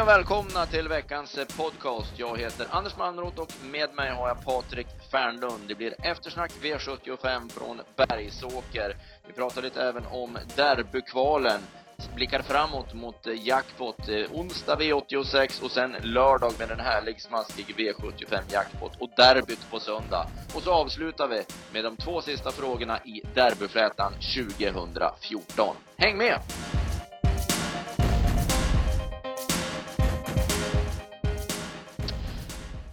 Hej och välkomna till veckans eh, podcast. Jag heter Anders Malmroth och med mig har jag Patrik Fernlund. Det blir eftersnack V75 från Bergsåker. Vi pratar lite även om derbykvalen. Blickar framåt mot eh, jackpot. Eh, onsdag V86 och sen lördag med en härlig smaskig V75 jackpot och derbyt på söndag. Och så avslutar vi med de två sista frågorna i derbyflätan 2014. Häng med!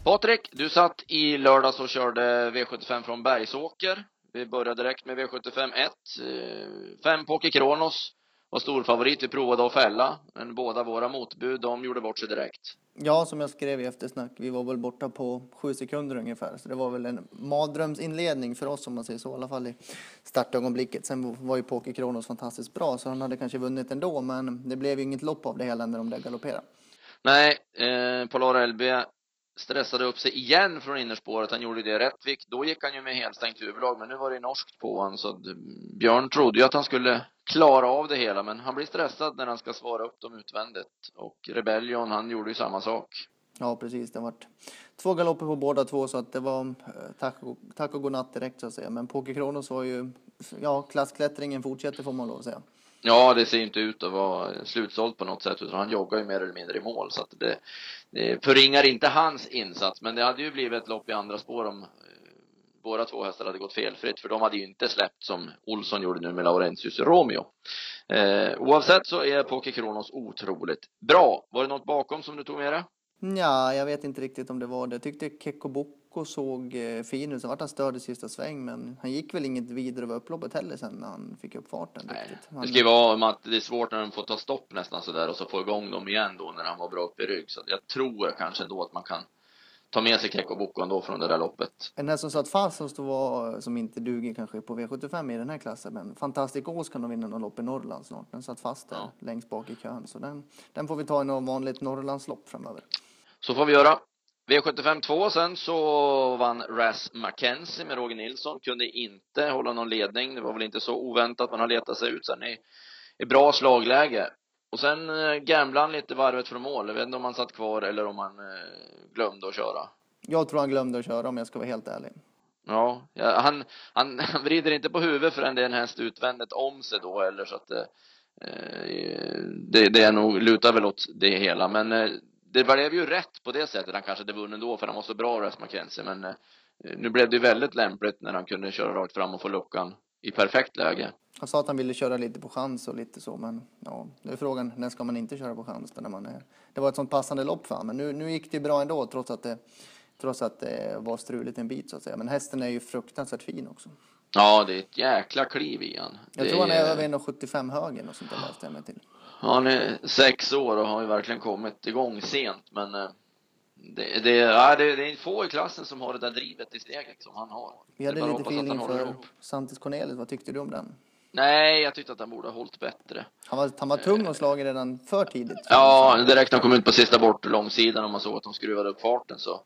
Patrik, du satt i lördags och körde V75 från Bergsåker. Vi började direkt med V75 1. Fem Poker Kronos var storfavorit. Vi provade att fälla, men båda våra motbud, de gjorde bort sig direkt. Ja, som jag skrev i eftersnack, vi var väl borta på sju sekunder ungefär. Så det var väl en mardrömsinledning för oss om man säger så, i alla fall i startögonblicket. Sen var ju Poker Kronos fantastiskt bra, så han hade kanske vunnit ändå, men det blev ju inget lopp av det hela när de där galopperade. Nej, eh, Polar LB stressade upp sig igen från innerspåret. Han gjorde det rätt vikt. Då gick han ju med helstängt huvudlag, men nu var det norskt på honom. Så Björn trodde ju att han skulle klara av det hela, men han blir stressad när han ska svara upp dem utvändigt. Och Rebellion, han gjorde ju samma sak. Ja, precis. Det varit två galopper på båda två, så att det var eh, tack och, tack och godnatt direkt så att säga. Men Poker Kronos var ju, ja, klassklättringen fortsätter får man lov att säga. Ja, det ser inte ut att vara slutsålt på något sätt, utan han joggar ju mer eller mindre i mål, så att det Eh, förringar inte hans insats. Men det hade ju blivit ett lopp i andra spår om eh, våra två hästar hade gått felfritt, för de hade ju inte släppt som Olsson gjorde nu med Laurentius Romeo. Eh, oavsett så är Poker Kronos otroligt bra. Var det något bakom som du tog med dig? Ja, jag vet inte riktigt om det var det. Jag tyckte Kekko Boko såg eh, fin ut. Sen vart han störd i sista sväng, men han gick väl inget vidare över upploppet heller sen när han fick upp farten. Nej. Riktigt. Han... Det ska ju vara om att det är svårt när de får ta stopp nästan sådär och så få igång dem igen då när han var bra upp i rygg. Så jag tror kanske ändå att man kan ta med sig Kekko Boko ändå från det där loppet. En häst som satt fast som, var, som inte duger kanske på V75 i den här klassen, men Fantastic Ås kan nog vinna något lopp i Norrland snart. Den satt fast där Ja. längst bak i kön, så den, den får vi ta i något vanligt Norrlandslopp framöver. Så får vi göra. V75 2 sen så vann Ras Mackenzie med Roger Nilsson. Kunde inte hålla någon ledning. Det var väl inte så oväntat. Man har letat sig ut sen i, i bra slagläge. Och sen eh, gamblade han lite varvet från mål. Jag vet inte om han satt kvar eller om han eh, glömde att köra. Jag tror han glömde att köra om jag ska vara helt ärlig. Ja, han, han, han vrider inte på huvudet förrän det är en häst utvändigt om sig då eller så att det, eh, det, det är nog, lutar väl åt det hela. Men det blev ju rätt på det sättet. Han kanske hade vunnit då för han var så bra Ras McKenzie. Men eh, nu blev det väldigt lämpligt när han kunde köra rakt fram och få luckan i perfekt läge. Han sa att han ville köra lite på chans och lite så, men ja, det är frågan när ska man inte köra på chans när man är... Det var ett sånt passande lopp för honom, men nu, nu gick det bra ändå trots att det, trots att det var struligt en bit så att säga. Men hästen är ju fruktansvärt fin också. Ja, det är ett jäkla kliv i han. Jag Det tror han är över 1,75 hög och sånt där läste jag mig till. Han är sex år och har ju verkligen kommit igång sent, men eh, det, det, ja, det, det är få i klassen som har det där drivet i steget som han har. Vi är hade lite feeling för. Santis Cornelis, vad tyckte du om den? Nej, jag tyckte att han borde ha hållit bättre. Han var, han var tung och slagen redan för tidigt. Ja, direkt när han kom ut på sista bort långsidan och man såg att de skruvade upp farten så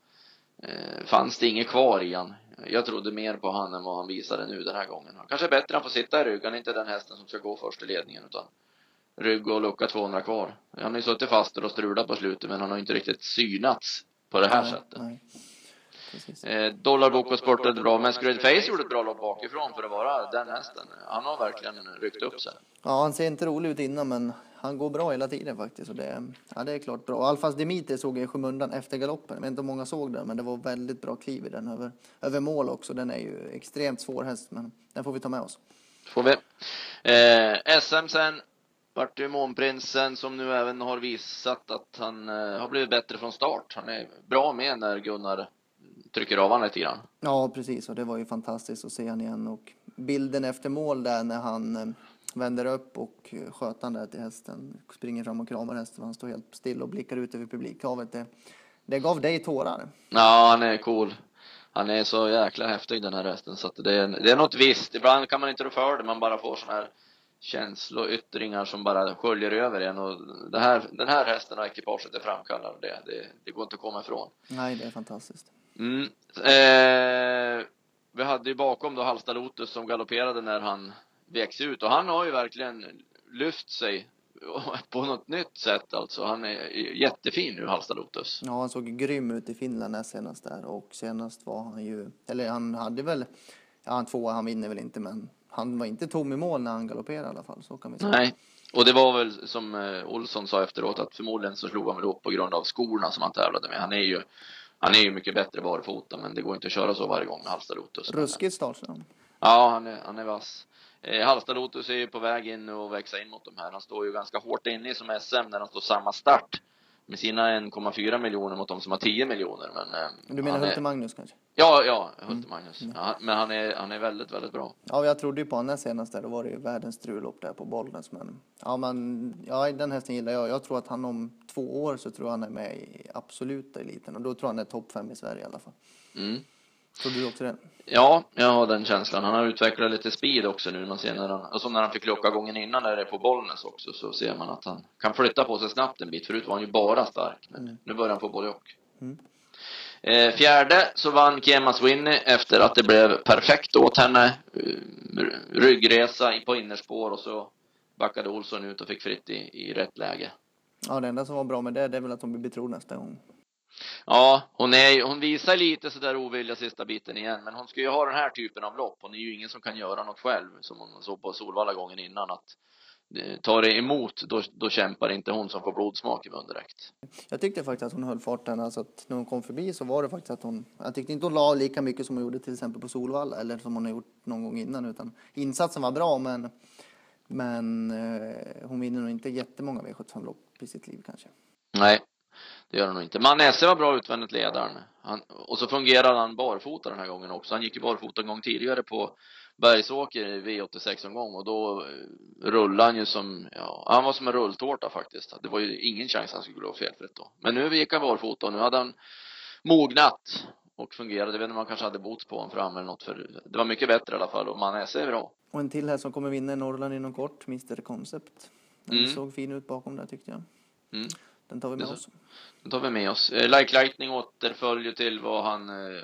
eh, fanns det inget kvar i han. Jag trodde mer på han än vad han visade nu den här gången. Han kanske är bättre han får sitta i rygg. Han är inte den hästen som ska gå först i ledningen utan rygg och lucka 200 kvar. Han har ju suttit fast och strulat på slutet men han har inte riktigt synats på det här Nej, sättet. nej. Precis. Eh, Dollarbok och spurtade bra. Masquerade Face gjorde ett bra lopp bakifrån för att vara den hästen. Han har verkligen ryckt upp sig. Ja, han ser inte rolig ut innan, men han går bra hela tiden faktiskt. Och det, ja, det är klart bra. Alfas Dimitri såg jag i skymundan efter galoppen. Jag vet inte om många såg den, men det var väldigt bra kliv i den över, över mål också. Den är ju extremt svår häst, men den får vi ta med oss. Får vi. Eh, SM sen vart ju Månprinsen som nu även har visat att han eh, har blivit bättre från start. Han är bra med när Gunnar trycker av honom lite grann. Ja, precis. Och det var ju fantastiskt att se han igen. Och bilden efter mål där när han eh, vänder upp och eh, sköt han där till hästen. Springer fram och kramar hästen. Han står helt still och blickar ut över publikhavet. Det, det gav dig tårar. Ja, han är cool. Han är så jäkla häftig den här hästen så det är, det är något visst. Ibland kan man inte rå för det, man bara får såna här känsloyttringar som bara sköljer över en och det här, den här hästen och ekipaget är framkallade det, det. Det går inte att komma ifrån. Nej, det är fantastiskt. Mm. Eh, vi hade ju bakom då Halsta Lotus som galopperade när han veks ut och han har ju verkligen lyft sig på något nytt sätt alltså. Han är jättefin nu, Halsta Lotus. Ja, han såg grym ut i Finland näst senast där och senast var han ju, eller han hade väl, ja han tvåa, han vinner väl inte men han var inte tom i mål när han galopperade i alla fall, så kan vi säga. Nej, och det var väl som eh, Olsson sa efteråt att förmodligen så slog han väl upp på grund av skorna som han tävlade med. Han är ju, han är ju mycket bättre barfota men det går inte att köra så varje gång med Halsta Lotus. Ruskigt startsnabb. Ja, han är, han är vass. Eh, Halsta Lotus är ju på väg in och växa in mot de här. Han står ju ganska hårt inne som SM när de står samma start med sina 1,4 miljoner mot de som har 10 miljoner. Men, eh, du menar Hulte Magnus kanske? Ja, ja, Hulte Magnus. Mm. Ja, men han är, han är väldigt, väldigt bra. Ja, jag trodde ju på honom senast där. Då var det ju världens strullopp där på Bollnäs. Men ja, men ja, den hästen gillar jag. Jag tror att han om två år så tror jag han är med i absoluta eliten och då tror jag han är topp fem i Sverige i alla fall. Mm. Tror du också det? Ja, jag har den känslan. Han har utvecklat lite speed också nu man ser när han, och som när han fick lucka gången innan när det är på Bollnäs också så ser man att han kan flytta på sig snabbt en bit. Förut var han ju bara stark, men mm. nu börjar han få både och. Mm. Eh, fjärde så vann Kema Swinny efter att det blev perfekt åt henne. Uh, ryggresa på innerspår och så backade Olsson ut och fick fritt i, i rätt läge. Ja, det enda som var bra med det, det är väl att hon blir betrodd nästa gång. Ja, hon, är, hon visar lite sådär ovilja sista biten igen, men hon ska ju ha den här typen av lopp. Hon är ju ingen som kan göra något själv, som hon såg på Solvalla gången innan, att eh, tar det emot, då, då kämpar inte hon som får blodsmak i mun direkt. Jag tyckte faktiskt att hon höll farten, alltså att när hon kom förbi så var det faktiskt att hon, jag tyckte inte hon la lika mycket som hon gjorde till exempel på Solvalla, eller som hon har gjort någon gång innan, utan insatsen var bra, men, men eh, hon vinner nog inte jättemånga V75-lopp i sitt liv kanske. Nej, det gör han nog inte. Manesse var bra utvändigt ledaren. Han, och så fungerade han barfota den här gången också. Han gick ju barfota en gång tidigare på Bergsåker i V86 en gång och då eh, rullade han ju som, ja, han var som en rulltårta faktiskt. Det var ju ingen chans han skulle gå felfritt då. Men nu gick han barfota och nu hade han mognat och fungerade. Jag vet inte om han kanske hade bot på honom fram eller något för det var mycket bättre i alla fall och Manesse är bra. Och en till här som kommer vinna i Norrland inom kort, Mr Concept. Den mm. såg fin ut bakom där tyckte jag. Mm. Den tar vi med oss. Den tar vi med oss. Eh, like Lightning återföljer till vad han eh,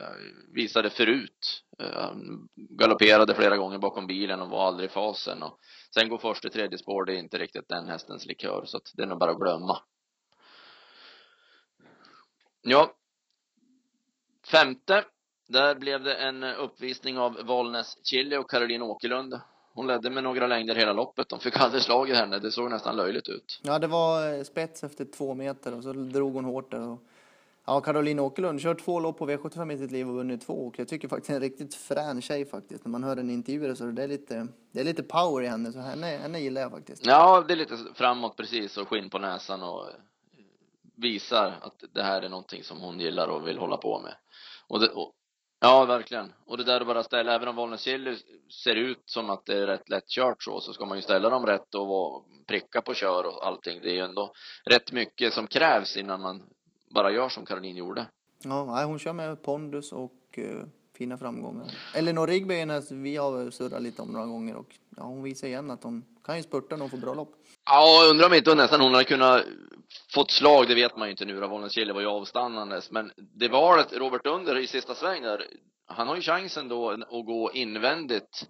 visade förut. Eh, han galopperade flera gånger bakom bilen och var aldrig i fasen. Och sen går första tredje spår, det är inte riktigt den hästens likör, så att det är nog bara att glömma. Ja. Femte. Där blev det en uppvisning av Valnäs Chili och Caroline Åkerlund. Hon ledde med några längder hela loppet. De fick aldrig slag i henne. Det såg nästan löjligt ut. Ja, det var eh, spets efter två meter och så drog hon hårt där. Och... Ja, Caroline Åkerlund kört två lopp på V75 i sitt liv och vunnit två. Och jag tycker faktiskt en riktigt frän tjej faktiskt. När man hör en intervju så det är lite, det är lite power i henne. Så henne, henne gillar jag faktiskt. Ja, det är lite framåt precis och skinn på näsan och visar att det här är någonting som hon gillar och vill hålla på med. Och, det, och Ja, verkligen. Och det där att bara ställa, även om Bollnäs ser ut som att det är rätt lätt kört så, så ska man ju ställa dem rätt och pricka på kör och allting. Det är ju ändå rätt mycket som krävs innan man bara gör som Caroline gjorde. Ja, hon kör med pondus och uh, fina framgångar. Elinor Rigby alltså, vi har surrat lite om några gånger och ja, hon visar igen att hon kan ju spurta när hon får bra lopp. Ja, undrar om inte nästan hon hade kunnat fått slag, det vet man ju inte nu då. Wollenschiele var ju avstannandes. Men det var Robert Under i sista sväng där. Han har ju chansen då att gå invändigt.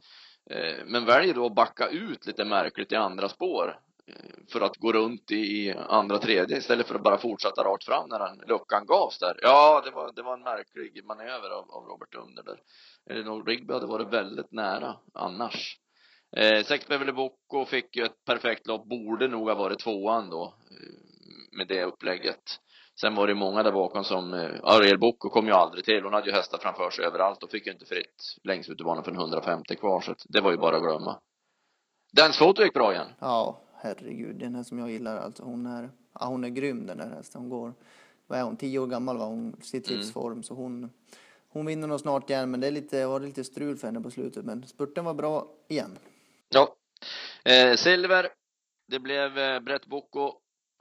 Eh, men väljer då att backa ut lite märkligt i andra spår. Eh, för att gå runt i andra tredje istället för att bara fortsätta rakt fram när den luckan gavs där. Ja, det var, det var en märklig manöver av, av Robert Under där. Nog Rigby hade varit väldigt nära annars. Eh, Sex Beverly Bocco fick ju ett perfekt lopp, borde nog ha varit tvåan då med det upplägget. Sen var det många där bakom som, eh, Ariel Bocco kom ju aldrig till. Hon hade ju hästar framför sig överallt och fick ju inte fritt längst ut i banan för 150 kvar så det var ju bara att glömma. Dance Photo gick bra igen. Ja, herregud. Den här som jag gillar alltså. Hon är, ja, hon är grym den där hästen. Hon går, vad är hon, tio år gammal var hon, sitt mm. livsform. Mm. Så hon, hon vinner nog snart igen. Men det är lite, var lite strul för henne på slutet. Men spurten var bra igen. Eh, silver. Det blev eh, Brett Bocco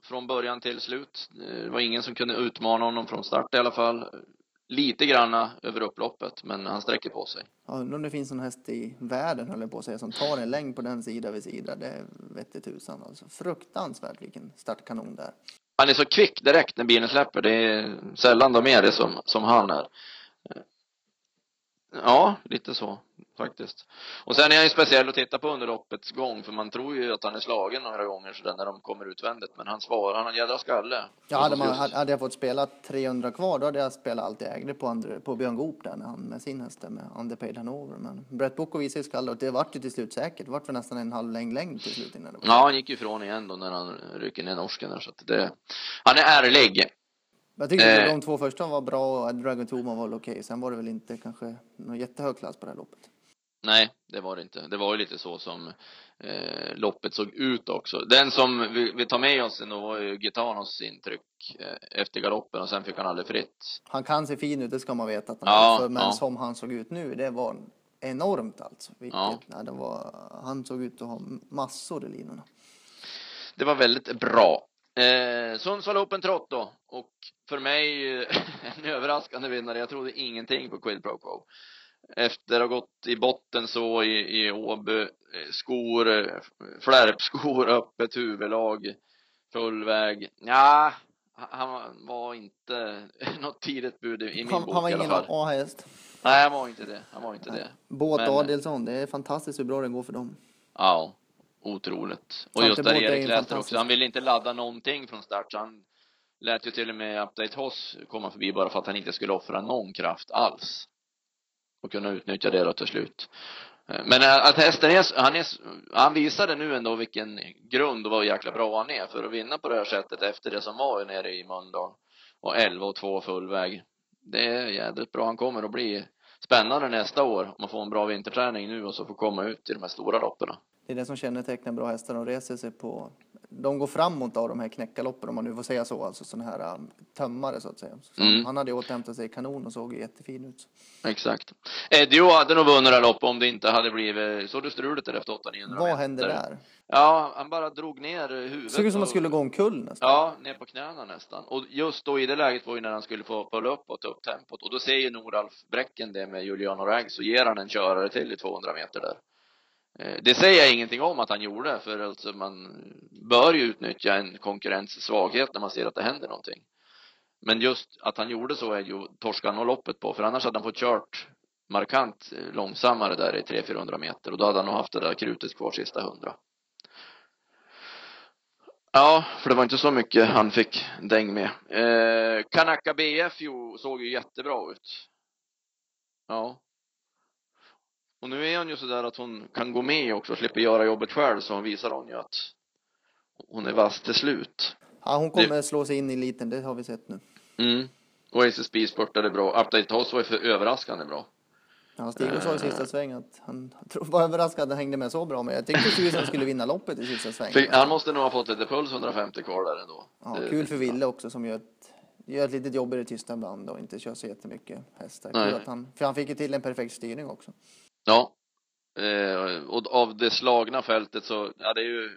från början till slut. Det var ingen som kunde utmana honom från start i alla fall. Lite granna över upploppet, men han sträcker på sig. Ja, undrar om det finns någon häst i världen, höll jag på att säga, som tar en längd på den sida vid sida. Det vette tusan alltså. Fruktansvärt vilken startkanon där. Han är så kvick direkt när bilen släpper. Det är sällan de är det som, som han är. Ja, lite så faktiskt. Och sen är han ju speciell att titta på under loppets gång, för man tror ju att han är slagen några gånger sådär när de kommer utvändigt, men han svarar, han har en jädra skalle. Ja, hade, man, hade jag fått spela 300 kvar, då hade jag spelat allt jag ägde på, Andre, på Björn Goop där, när han med sin häst med Underpaid Hanover. Men Brett Boko visade ju skalle och det vart ju till slut säkert. Det vart för nästan en halv längd längd till slut innan det var Ja, han gick ju ifrån igen då när han rycker ner norsken där, så att det, han är ärlig. Jag tyckte Eh. de två första var bra och Dragon Toma var väl okej. Sen var det väl inte kanske någon jättehög klass på det här loppet. Nej, det var det inte. Det var ju lite så som eh, loppet såg ut också. Den som vi, vi tar med oss ändå var ju Gitanos intryck eh, efter galoppen och sen fick han aldrig fritt. Han kan se fin ut, det ska man veta att han Ja. För, men ja. som han såg ut nu, det var enormt alltså. Vilket, Ja. nej, det var, han såg ut att ha massor i linorna. Det var väldigt bra. Eh, Sundsvall Open Trot då. Och för mig en överraskande vinnare. Jag trodde ingenting på Quid Pro Quo. Efter att ha gått i botten så i, i Åby, eh, skor, eh, flärpskor, öppet huvudlag, full väg. Ja, han var inte något tidigt bud i min Han, bok han var i alla ingen. A-häst. Nej, han var inte det. Han var inte det. Båt Men- Adelsson, det är fantastiskt hur bra det går för dem. Ja, otroligt. Och just där Erik lät också. Han ville inte ladda någonting från start. Så han lät ju till och med Update Hoss komma förbi bara för att han inte skulle offra någon kraft alls. Och kunna utnyttja det då till slut. Men eh, att hästen är, han är, han visade nu ändå vilken grund och vad jäkla bra han är för att vinna på det här sättet efter det som var nere i Mölndal. Och 11 och 2 full väg. Det är jädrigt bra. Han kommer att bli spännande nästa år om man får en bra vinterträning nu och så får komma ut i de här stora loppen. Det är det som kännetecknar bra hästar. De reser sig på... De går framåt av de här knäckaloppen om man nu får säga så. Alltså sådana här um, tömmare så att säga. Så Mm. Han hade återhämtat sig kanon och såg jättefin ut. Exakt. Eddie hade nog vunnit det loppet om det inte hade blivit, så du strulet där efter 800 meter? Vad hände där? Ja, han bara drog ner huvudet. Såg ut som han skulle gå omkull nästan. Ja, ner på knäna nästan. Och just då i det läget var ju när han skulle få pulla upp och ta upp tempot. Och då ser ju Noralf Bräcken det med Juliano Ragg, så ger han en körare till i 200 meter där. Eh, det säger jag ingenting om att han gjorde, för alltså man bör ju utnyttja en konkurrens svaghet när man ser att det händer någonting. Men just att han gjorde så är ju torskar nog loppet på, för annars hade han fått kört markant eh, långsammare där i 300-400 meter och då hade han nog haft det där krutet kvar sista hundra. Ja, för det var inte så mycket han fick däng med. Eh, Kanaka BF jo, såg ju jättebra ut. Ja. Och nu är hon ju sådär att hon kan gå med också och slipper göra jobbet själv så visar hon ju att hon är vass till slut. Ja, hon kommer slå sig in i eliten, det har vi sett nu. Mm. Och SSB spurtade bra. Update House var ju för överraskande bra. Ja, Stig sa i sista sväng att han var överraskad att han hängde med så bra. Men jag tyckte det han skulle vinna loppet i sista sväng. För han måste nog ha fått lite puls 150 kvar där ändå. Ja, Det- kul för Ville också som gör ett, gör ett litet jobb i det tysta ibland och inte kör så jättemycket hästar. Kul att han, för han fick ju till en perfekt styrning också. Ja. Eh, och av det slagna fältet så, ja det är ju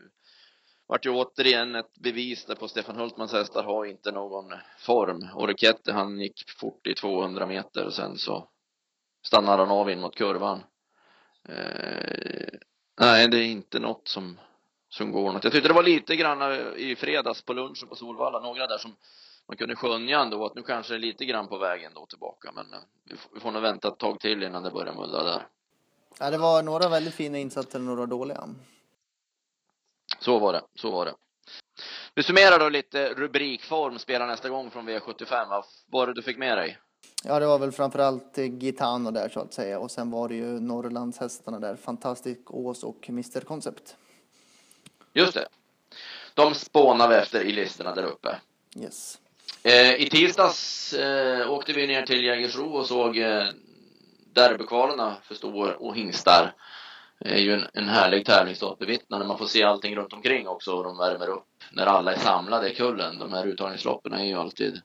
vart ju återigen ett bevis där på Stefan Hultmans hästar har inte någon form. Och han gick fort i 200 meter och sen så stannade han av in mot kurvan. Eh, nej, det är inte något som, som går något. Jag tyckte det var lite grann i fredags på lunchen på Solvalla, några där som man kunde skönja ändå att nu kanske det är lite grann på vägen då tillbaka men eh, vi får, vi får nog vänta ett tag till innan det börjar mullra där. Ja, det var några väldigt fina insatser och några dåliga. Så var det, så var det. Vi summerar då lite rubrikform, spela nästa gång från V75. Vad var det du fick med dig? Ja, det var väl framförallt Gitano där så att säga. Och sen var det ju Norrlandshästarna där. Fantastic Ås och Mr Concept. Just det. De spånar vi efter i listorna där uppe. Yes. Eh, I tisdags eh, åkte vi ner till Jägersro och såg eh, derbykvalerna för stor och hingstar. Är ju en, en härlig tävlingsdag att bevittna när man får se allting runt omkring också och de värmer upp när alla är samlade i kullen. De här uttagningsloppen är ju alltid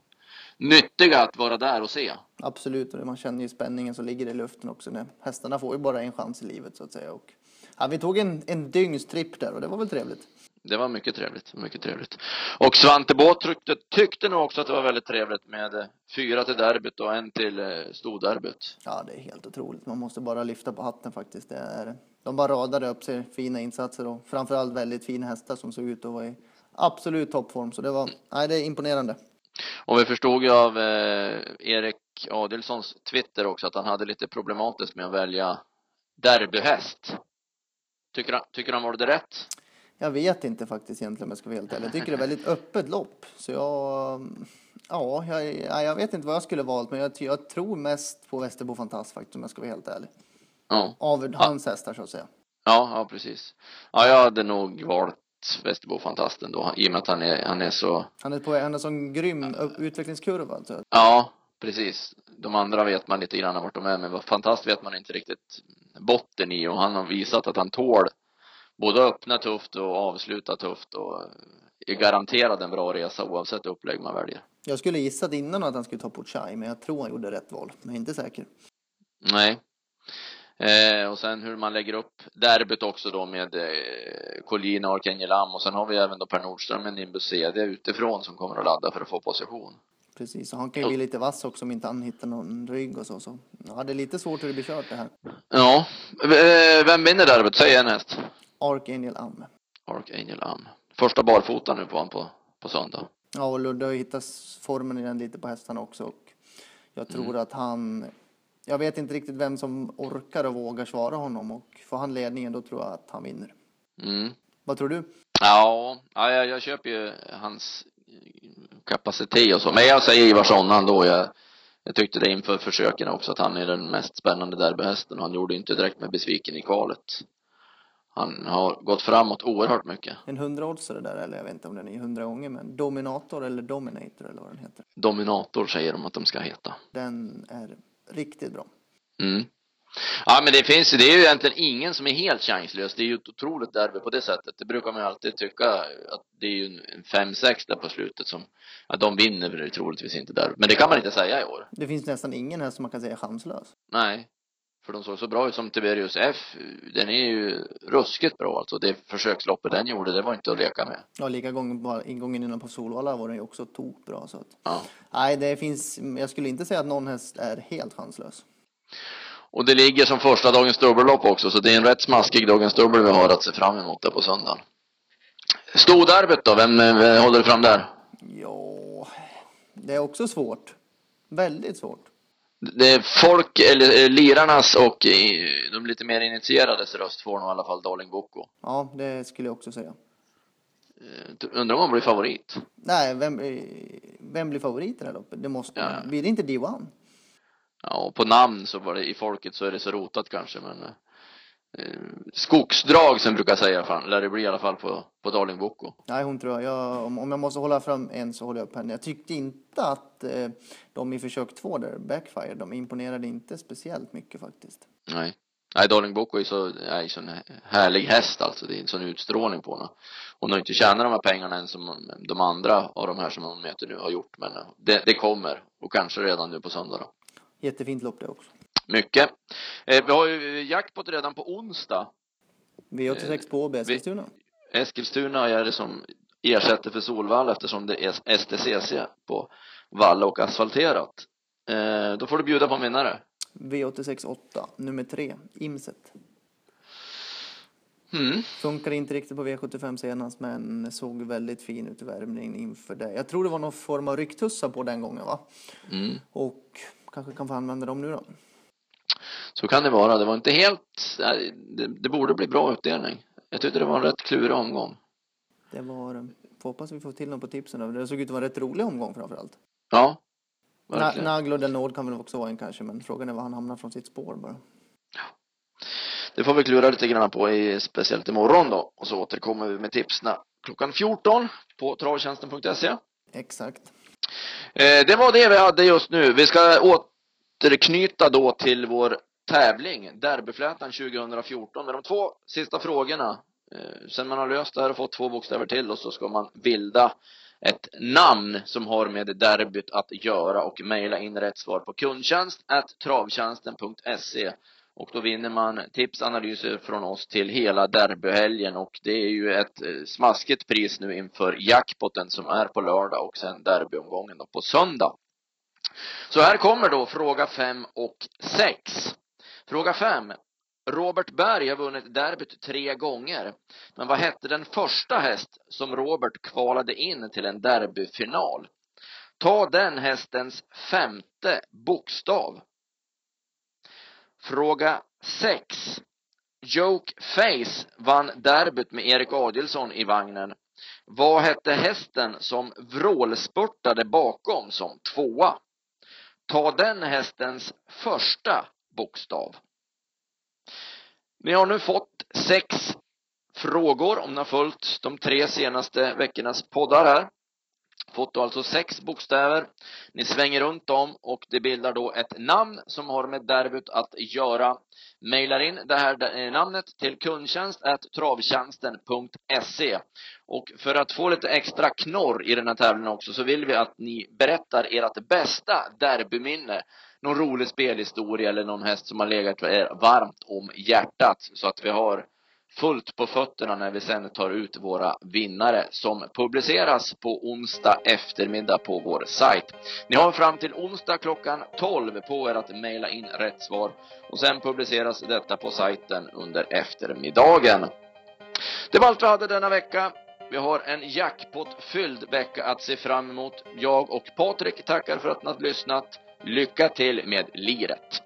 nyttiga att vara där och se. Absolut, och man känner ju spänningen som ligger i luften också. När hästarna får ju bara en chans i livet så att säga. Och, ja, vi tog en, en dygnstripp där och det var väl trevligt. Det var mycket trevligt, mycket trevligt. Och Svante Båth tyckte, tyckte nog också att det var väldigt trevligt med eh, fyra till derbyt och en till eh, storderbyt. Ja, det är helt otroligt. Man måste bara lyfta på hatten faktiskt. Det är, de bara radade upp sig fina insatser och framförallt väldigt fina hästar som såg ut att vara i absolut toppform. Så det var, nej, det är imponerande. Och vi förstod ju av eh, Erik Jack Adilssons Twitter också att han hade lite problematiskt med att välja derbyhäst. Tycker han, tycker han var det rätt? Jag vet inte faktiskt egentligen om jag ska vara helt ärlig. Jag tycker det är väldigt öppet lopp. Så jag, ja, jag, jag vet inte vad jag skulle valt, men jag, jag tror mest på Västerbo Fantast faktiskt om jag ska vara helt ärlig. Ja. Av hans hästar så att säga. Ja, ja precis. Ja, jag hade nog valt Västerbo Fantasten då, i och med att han är, han är så... Han är på han är sån grym upp- utvecklingskurva alltså. Ja, precis. De andra vet man lite grann vart de är, men Fantast vet man inte riktigt botten i och han har visat att han tål både öppna tufft och avsluta tufft och är garanterad en bra resa oavsett upplägg man väljer. Jag skulle gissat innan att han skulle ta Puchai, men jag tror han gjorde rätt val. Men inte säker. Nej. Eh, och sen hur man lägger upp derbyt också då med eh, Collina och Arcangel Am och sen har vi även då Per Nordström med Nimbus CD utifrån som kommer att ladda för att få position. Precis, och han kan ju bli lite vass också om inte han hittar någon rygg och så. så. Ja, det är lite svårt hur det blir kört det här. Ja, eh, vem vinner derbyt? Säg en häst. Archangel Am. Arcangel Am. Första barfota nu på honom på, på söndag. Ja, och Ludde har hittat formen i den lite på hästarna också. Och jag tror att han... Jag vet inte riktigt vem som orkar och vågar svara honom. Och får han ledningen då tror jag att han vinner. Mm. Vad tror du? Ja, ja jag, jag köper ju hans kapacitet och så. Men jag säger Ivarsson ändå. Jag, jag tyckte det inför försöken också att han är den mest spännande derbyhästen. Han gjorde inte direkt med besviken i kvalet. Han har gått framåt oerhört mycket. En 100 oddsare där, eller jag vet inte om den är 100 gånger, men Dominator eller Dominator eller vad den heter. Dominator säger de att de ska heta. Den är riktigt bra. Mm. Ja men det finns ju, det är ju egentligen ingen som är helt chanslös. Det är ju ett otroligt derby på det sättet. Det brukar man ju alltid tycka att det är ju en 5-6 där på slutet som, att de vinner troligtvis inte där. Men det kan man inte säga i år. Det finns nästan ingen här som man kan säga är chanslös. Nej. För de såg så bra ut som Tiberius F. Den är ju ruskigt bra alltså. Det försöksloppet den gjorde, det var inte att leka med. Ja, lika bara ingången innan på Solvalla var den ju också tokbra. Så att, Ja. nej, det finns, jag skulle inte säga att någon häst är helt chanslös. Och det ligger som första dagens dubbellopp också, så det är en rätt smaskig dagens dubbel vi har att se fram emot där på söndagen. Storderbyt då, vem, vem håller du fram där? Ja, det är också svårt. Väldigt svårt. Det folk, eller eh, lirarnas och eh, de lite mer initierades röst får nog i alla fall Darling Boko. Ja, det skulle jag också säga. Eh, Undrar om han blir favorit? Nej, vem, vem blir favorit i det här loppet? Det måste Ja. Blir det inte D1? Ja, och på namn så var det i folket så är det så rotat kanske, men skogsdrag som brukar säga fan, lär det bli i alla fall på, på Darling Boko. Nej, hon tror jag. jag om, om jag måste hålla fram en så håller jag upp henne. Jag tyckte inte att eh, de i försök två där, Backfire, de imponerade inte speciellt mycket faktiskt. Nej. Nej, Darling Boko är så, är en sån härlig häst alltså. Det är en sån utstrålning på henne. Hon har inte tjänat de här pengarna än som de andra av de här som hon möter nu har gjort. Men eh, det, det kommer. Och kanske redan nu på söndag då. Jättefint lopp det också. Mycket. Eh, vi har ju jackpot redan på onsdag. V86 på Åby, Eskilstuna. Eskilstuna är det som ersätter för Solvalla eftersom det är STCC på valla och asfalterat. Eh, då får du bjuda på en vinnare. V86 8, nummer 3, Imset. Mm. Funkar inte riktigt på V75 senast, men såg väldigt fin ut i värmningen inför det. Jag tror det var någon form av rycktussar på den gången, va? Mm. Och kanske kan få använda dem nu då. Så kan det vara. Det var inte helt, det, det borde bli bra utdelning. Jag tyckte det var en rätt klurig omgång. Det var, eh, får hoppas vi får till något på tipsen. Det såg ut att vara en rätt rolig omgång framför allt. Ja, Na, verkligen. Nagel och Del kan väl också vara en kanske, men frågan är var han hamnar från sitt spår bara. Det får vi klura lite grann på i, speciellt imorgon då. Och så återkommer vi med tipsen klockan 14 på travtjänsten.se. Exakt. Eh, det var det vi hade just nu. Vi ska återknyta då till vår tävling, Derbyflätan 2014, med de två sista frågorna. Eh, sen man har löst det här och fått två bokstäver till och så ska man bilda ett namn som har med derbyt att göra och mejla in rätt svar på kundtjänst at travtjänsten.se och då vinner man tips, analyser från oss till hela derbyhelgen och det är ju ett eh, smaskigt pris nu inför jackpotten som är på lördag och sen derbyomgången då på söndag. Så här kommer då fråga fem och sex. Fråga 5 Robert Berg har vunnit derbyt tre gånger. Men vad hette den första häst som Robert kvalade in till en derbyfinal? Ta den hästens femte bokstav. Fråga 6. Joke Face vann derbyt med Erik Adielsson i vagnen. Vad hette hästen som vrålspurtade bakom som tvåa? Ta den hästens första bokstav. Ni har nu fått sex frågor om ni har följt de tre senaste veckornas poddar här. Fått då alltså sex bokstäver. Ni svänger runt dem och det bildar då ett namn som har med derbyt att göra. Mailar in det här eh, namnet till kundtjänst travtjänsten.se. Och för att få lite extra knorr i den här tävlingen också så vill vi att ni berättar ert bästa derbyminne. Någon rolig spelhistoria eller någon häst som har legat er varmt om hjärtat så att vi har fullt på fötterna när vi sen tar ut våra vinnare som publiceras på onsdag eftermiddag på vår sajt. Ni har fram till onsdag klockan 12 på er att mejla in rätt svar och sen publiceras detta på sajten under eftermiddagen. Det var allt vi hade denna vecka. Vi har en jackpot-fylld vecka att se fram emot. Jag och Patrik tackar för att ni har lyssnat. Lycka till med liret!